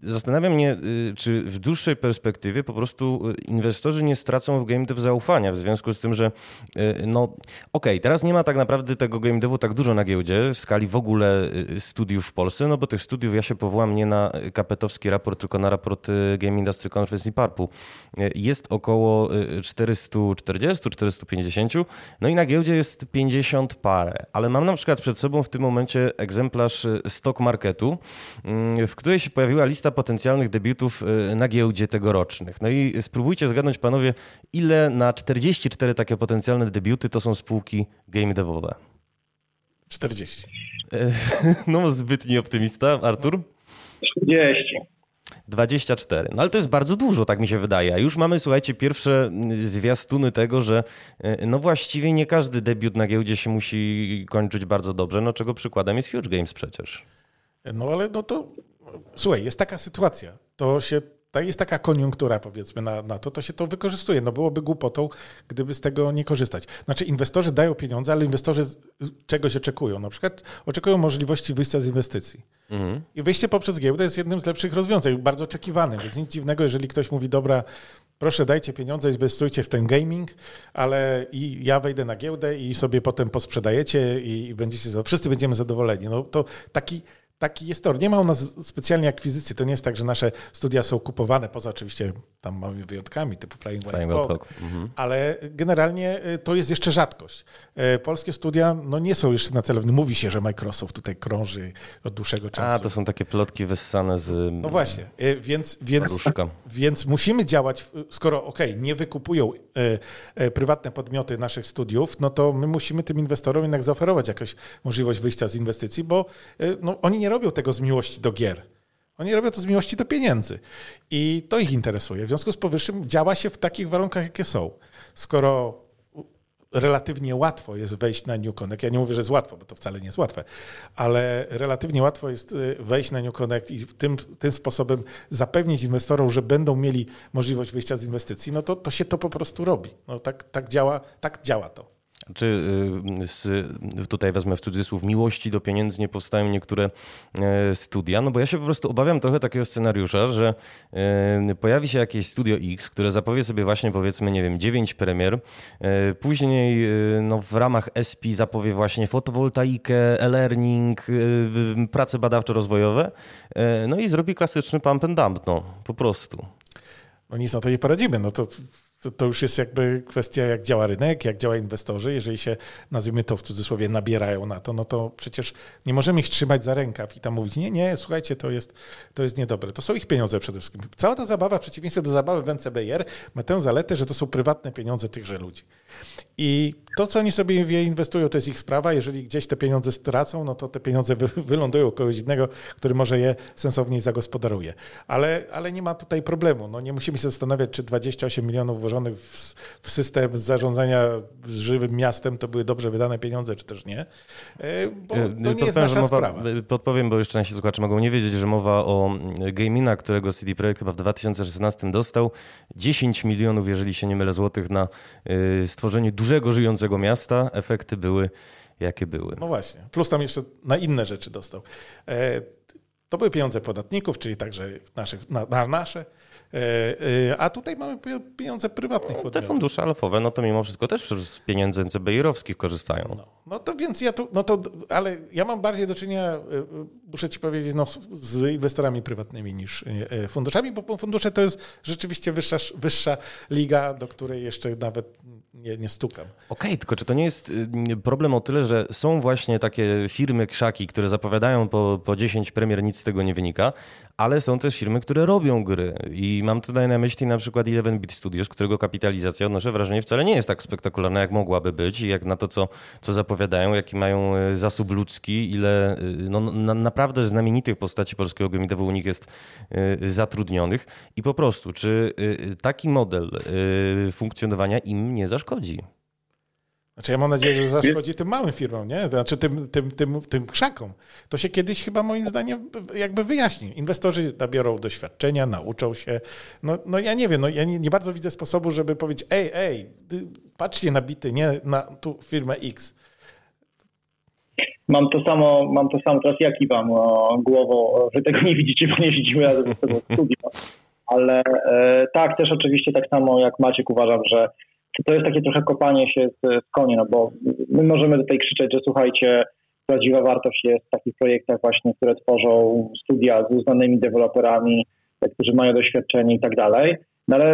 Zastanawiam mnie, y, czy w dłuższej perspektywie po prostu y, inwestorzy nie stracą w game dev zaufania w związku z tym, że y, no okej, okay, teraz nie ma tak naprawdę tego game devu tak dużo na giełdzie w skali w ogóle studiów w Polsce, no bo tych studiów ja się powołam nie na kapetowski raport, tylko na raport Game Industry Conference i PARP-u. Jest około 440-450, no i na giełdzie jest 50 parę, ale mam na przykład przed sobą w tym momencie egzemplarz stock marketu, mm, w której się pojawiła lista lista potencjalnych debiutów y, na giełdzie tegorocznych. No i spróbujcie zgadnąć, panowie, ile na 44 takie potencjalne debiuty to są spółki game devowe? 40. No, zbytni optymista. Artur? 40. 24. No ale to jest bardzo dużo, tak mi się wydaje. A już mamy, słuchajcie, pierwsze zwiastuny tego, że y, no właściwie nie każdy debiut na giełdzie się musi kończyć bardzo dobrze, no czego przykładem jest Huge Games przecież. No ale no to słuchaj, jest taka sytuacja, to się jest taka koniunktura, powiedzmy, na, na to, to się to wykorzystuje. No byłoby głupotą, gdyby z tego nie korzystać. Znaczy, inwestorzy dają pieniądze, ale inwestorzy czegoś oczekują. Na przykład oczekują możliwości wyjścia z inwestycji. Mhm. I wyjście poprzez giełdę jest jednym z lepszych rozwiązań, bardzo oczekiwanym. Więc nic dziwnego, jeżeli ktoś mówi, dobra, proszę dajcie pieniądze, inwestujcie w ten gaming, ale i ja wejdę na giełdę i sobie potem posprzedajecie i będziecie, wszyscy będziemy zadowoleni. No to taki taki jest tor. Nie ma u nas specjalnie akwizycji. To nie jest tak, że nasze studia są kupowane, poza oczywiście tam małymi wyjątkami, typu Flying Wild Clock, mhm. ale generalnie y, to jest jeszcze rzadkość. Y, polskie studia no, nie są jeszcze na celowni. Mówi się, że Microsoft tutaj krąży od dłuższego czasu. A, to są takie plotki wyssane z No właśnie, y, więc, więc, więc musimy działać, skoro ok, nie wykupują prywatne podmioty naszych studiów, no to my musimy tym inwestorom jednak zaoferować jakąś możliwość wyjścia z inwestycji, bo no, oni nie robią tego z miłości do gier. Oni robią to z miłości do pieniędzy. I to ich interesuje. W związku z powyższym działa się w takich warunkach, jakie są. Skoro relatywnie łatwo jest wejść na New Connect. Ja nie mówię, że jest łatwo, bo to wcale nie jest łatwe, ale relatywnie łatwo jest y, wejść na New Connect i tym, tym sposobem zapewnić inwestorom, że będą mieli możliwość wyjścia z inwestycji, no to, to się to po prostu robi. No tak, tak, działa, tak działa to. Czy y, z, tutaj wezmę w cudzysłów, miłości do pieniędzy nie powstają niektóre e, studia? No bo ja się po prostu obawiam trochę takiego scenariusza, że e, pojawi się jakieś studio X, które zapowie sobie właśnie powiedzmy, nie wiem, 9 premier, e, później no, w ramach SP zapowie właśnie fotowoltaikę, e-learning, prace badawczo-rozwojowe, no i zrobi klasyczny pump and dump, no po prostu. No nic na to nie poradzimy. No to to, to, już jest jakby kwestia, jak działa rynek, jak działa inwestorzy. Jeżeli się, nazwijmy to w cudzysłowie, nabierają na to, no to przecież nie możemy ich trzymać za rękaw i tam mówić, nie, nie, słuchajcie, to jest, to jest niedobre. To są ich pieniądze przede wszystkim. Cała ta zabawa, w przeciwieństwie do zabawy w NCBR, ma tę zaletę, że to są prywatne pieniądze tychże ludzi. I to, co oni sobie inwestują, to jest ich sprawa. Jeżeli gdzieś te pieniądze stracą, no to te pieniądze wy, wylądują kogoś innego, który może je sensowniej zagospodaruje. Ale, ale nie ma tutaj problemu. No nie musimy się zastanawiać, czy 28 milionów włożonych w, w system zarządzania żywym miastem to były dobrze wydane pieniądze, czy też nie. E, bo e, to nie jest nasza mowa, sprawa. Podpowiem, bo jeszcze nasi słuchacze mogą nie wiedzieć, że mowa o Gamina, którego CD Projekt chyba w 2016 dostał 10 milionów, jeżeli się nie mylę, złotych na stworzenie dużego, żyjącego miasta. Efekty były jakie były. No właśnie. Plus tam jeszcze na inne rzeczy dostał. E, to były pieniądze podatników, czyli także naszych, na, na nasze. E, e, a tutaj mamy pieniądze prywatnych podmiotów. Te fundusze alfowe, no to mimo wszystko też z pieniędzy NCBI-owskich korzystają. No, no, to więc ja tu, no to, ale ja mam bardziej do czynienia, e, muszę ci powiedzieć, no, z inwestorami prywatnymi niż funduszami, bo fundusze to jest rzeczywiście wyższa, wyższa liga, do której jeszcze nawet nie, nie stukam. Okej, okay, tylko czy to nie jest y, problem o tyle, że są właśnie takie firmy krzaki, które zapowiadają po, po 10 premier, nic z tego nie wynika, ale są też firmy, które robią gry. I mam tutaj na myśli na przykład 11-bit Studios, którego kapitalizacja, odnoszę wrażenie, wcale nie jest tak spektakularna, jak mogłaby być i jak na to, co, co zapowiadają, jaki mają y, zasób ludzki, ile y, no, na, naprawdę znamienitych postaci polskiego gamidewu u nich jest y, zatrudnionych. I po prostu, czy taki model funkcjonowania im nie zaszkodzi? Znaczy ja mam nadzieję, że zaszkodzi tym małym firmom, nie? Znaczy tym, tym, tym, tym krzakom. To się kiedyś chyba moim zdaniem jakby wyjaśni. Inwestorzy nabiorą doświadczenia, nauczą się. No, no ja nie wiem, no ja nie, nie bardzo widzę sposobu, żeby powiedzieć, ej, ej, patrzcie na bity, nie na tu firmę X. Mam to samo, mam to samo teraz ja kiwam głową. Wy tego nie widzicie, bo nie widzimy razem z tego studia. Ale e, tak, też oczywiście tak samo jak Maciek uważam, że to jest takie trochę kopanie się z, z no bo my możemy tutaj krzyczeć, że słuchajcie, prawdziwa wartość jest w takich projektach właśnie, które tworzą studia z uznanymi deweloperami, którzy mają doświadczenie i tak dalej. No ale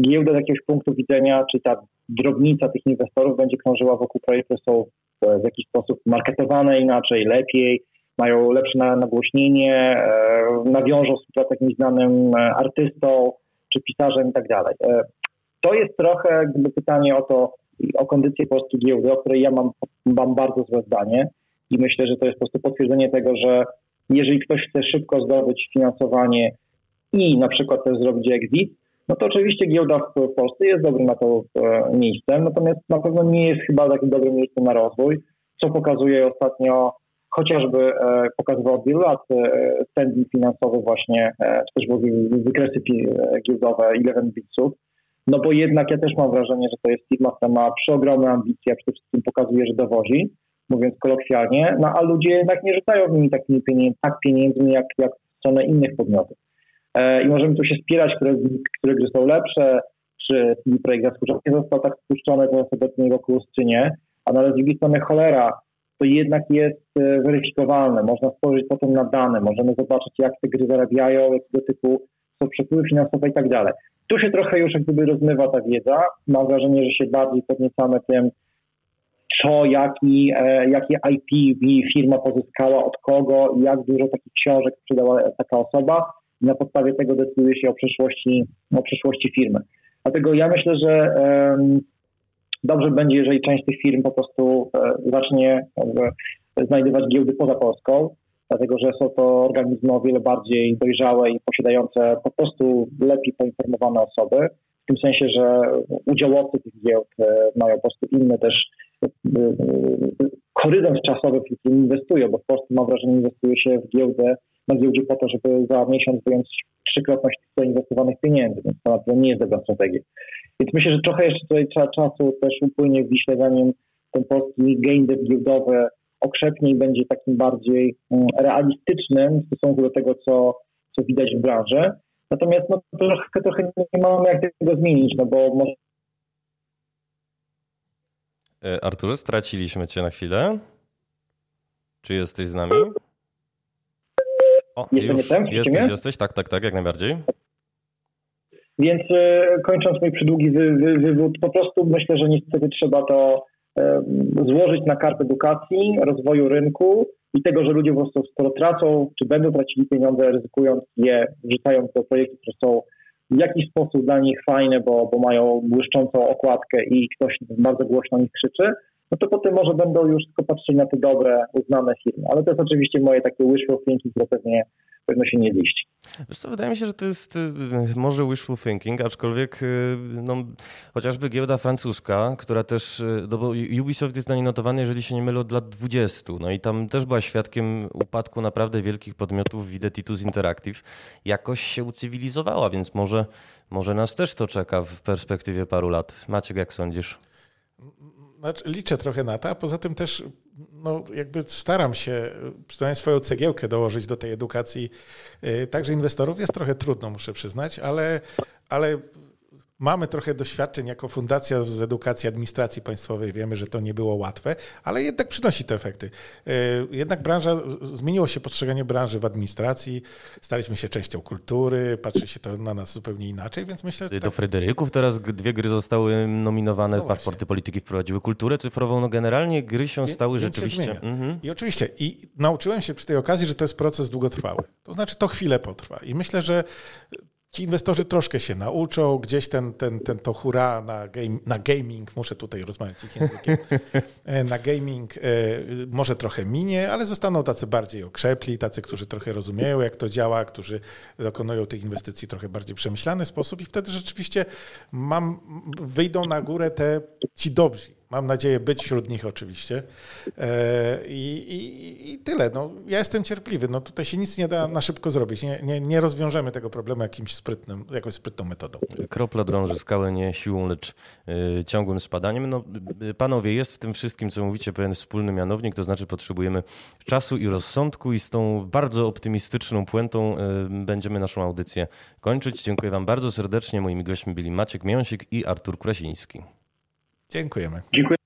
giełda z jakiegoś punktu widzenia, czy ta drobnica tych inwestorów będzie krążyła wokół projektów, są w jakiś sposób marketowane inaczej, lepiej, mają lepsze nagłośnienie, e, nawiążą współpracę z jakimś znanym e, artystą czy pisarzem i tak dalej. To jest trochę jakby pytanie o to, o kondycję polskiej giełdy, o której ja mam, mam bardzo złe zdanie. I myślę, że to jest po prostu potwierdzenie tego, że jeżeli ktoś chce szybko zdobyć finansowanie i na przykład też zrobić exit, no to oczywiście giełda w Polsce jest dobrym na to e, miejscem, natomiast na pewno nie jest chyba takim dobrym miejscem na rozwój, co pokazuje ostatnio chociażby e, pokazywał od wielu lat e, standing finansowy właśnie, czy też wykresy giełdowe 11 bitsów, no bo jednak ja też mam wrażenie, że to jest firma, która ma przeogromne ambicje, a przede wszystkim pokazuje, że dowozi, mówiąc kolokwialnie, no a ludzie jednak nie rzucają w nimi takimi pieniędzy, tak pieniędzmi jak, jak w stronę innych podmiotów. E, I możemy tu się spierać, które, które gry są lepsze, czy projekt zaskoczony został tak spuszczony teraz obecnie roku czy nie, a na z drugiej strony cholera, to jednak jest e, weryfikowalne. Można spojrzeć potem na dane, możemy zobaczyć, jak te gry zarabiają, jakiego typu są przepływy finansowe i tak dalej. Tu się trochę już jak gdyby rozmywa ta wiedza. Mam wrażenie, że się bardziej podniecamy tym, co, jaki, e, jakie IP firma pozyskała, od kogo jak dużo takich książek sprzedała taka osoba. I na podstawie tego decyduje się o przyszłości, o przyszłości firmy. Dlatego ja myślę, że dobrze będzie, jeżeli część tych firm po prostu e, zacznie znajdywać giełdy poza Polską dlatego że są to organizmy o wiele bardziej dojrzałe i posiadające po prostu lepiej poinformowane osoby, w tym sensie, że udziałowcy tych giełd e, mają po prostu inny też e, e, horyzont czasowy, w którym inwestują, bo w Polsce mam wrażenie inwestuje się w giełdę, na giełdzie po to, żeby za miesiąc wyjąć trzykrotność zainwestowanych pieniędzy, więc to na pewno nie jest dobra strategia. Więc myślę, że trochę jeszcze tutaj trzeba czasu też upłynie w zanim ten polski game giełdowy okrzepnie i będzie takim bardziej mm, realistycznym w stosunku do tego, co, co widać w branży. Natomiast no, trochę, trochę nie mamy jak tego zmienić, no bo może... E, Artur, straciliśmy cię na chwilę. Czy jesteś z nami? O, Jestem, już jestem, jesteś, jesteś, tak, tak, tak, jak najbardziej. Więc e, kończąc mój przydługi wy, wy, wywód, po prostu myślę, że niestety trzeba to złożyć na kartę edukacji, rozwoju rynku i tego, że ludzie po prostu skoro tracą, czy będą tracili pieniądze, ryzykując je, wrzucając do projektów, które są w jakiś sposób dla nich fajne, bo, bo mają błyszczącą okładkę i ktoś bardzo głośno nich krzyczy, no to potem może będą już tylko patrzeć na te dobre, uznane firmy. Ale to jest oczywiście moje takie wishful thinking, które pewnie pewno się nie ziści. Wiesz co, wydaje mi się, że to jest y, może wishful thinking, aczkolwiek y, no, chociażby giełda francuska, która też, y, no bo Ubisoft jest na niej notowany, jeżeli się nie mylę, od lat 20. No i tam też była świadkiem upadku naprawdę wielkich podmiotów, widzę Titus Interactive, jakoś się ucywilizowała, więc może, może nas też to czeka w perspektywie paru lat. Maciek, jak sądzisz? Znaczy, liczę trochę na to, a poza tym też no, jakby staram się przynajmniej swoją cegiełkę dołożyć do tej edukacji. Y, także inwestorów jest trochę trudno, muszę przyznać, ale, ale Mamy trochę doświadczeń jako fundacja z edukacji administracji państwowej. Wiemy, że to nie było łatwe, ale jednak przynosi te efekty. E, jednak branża, zmieniło się postrzeganie branży w administracji. Staliśmy się częścią kultury, patrzy się to na nas zupełnie inaczej, więc myślę, że. Do tak... Fryderyków teraz dwie gry zostały nominowane, no paszporty polityki wprowadziły kulturę cyfrową. No generalnie gry się stały więc rzeczywiście. Mhm. I oczywiście, i nauczyłem się przy tej okazji, że to jest proces długotrwały. To znaczy, to chwilę potrwa. I myślę, że ci inwestorzy troszkę się nauczą, gdzieś ten, ten, ten to hura na, game, na gaming, muszę tutaj rozmawiać ich językiem, e, na gaming e, może trochę minie, ale zostaną tacy bardziej okrzepli, tacy, którzy trochę rozumieją, jak to działa, którzy dokonują tych inwestycji trochę bardziej przemyślany sposób i wtedy rzeczywiście mam, wyjdą na górę te ci dobrzy, Mam nadzieję być wśród nich oczywiście. E, I, i, i tyle. No, ja jestem cierpliwy. No, tutaj się nic nie da na szybko zrobić. Nie, nie, nie rozwiążemy tego problemu jakimś sprytnym, jakąś sprytną metodą. Kropla drąży skałę nie siłą, lecz y, ciągłym spadaniem. No, y, panowie, jest w tym wszystkim, co mówicie, pewien wspólny mianownik, to znaczy potrzebujemy czasu i rozsądku i z tą bardzo optymistyczną puentą y, będziemy naszą audycję kończyć. Dziękuję wam bardzo serdecznie. Moimi gośćmi byli Maciek Miąsik i Artur Krasiński. Dziękujemy. Dziękuję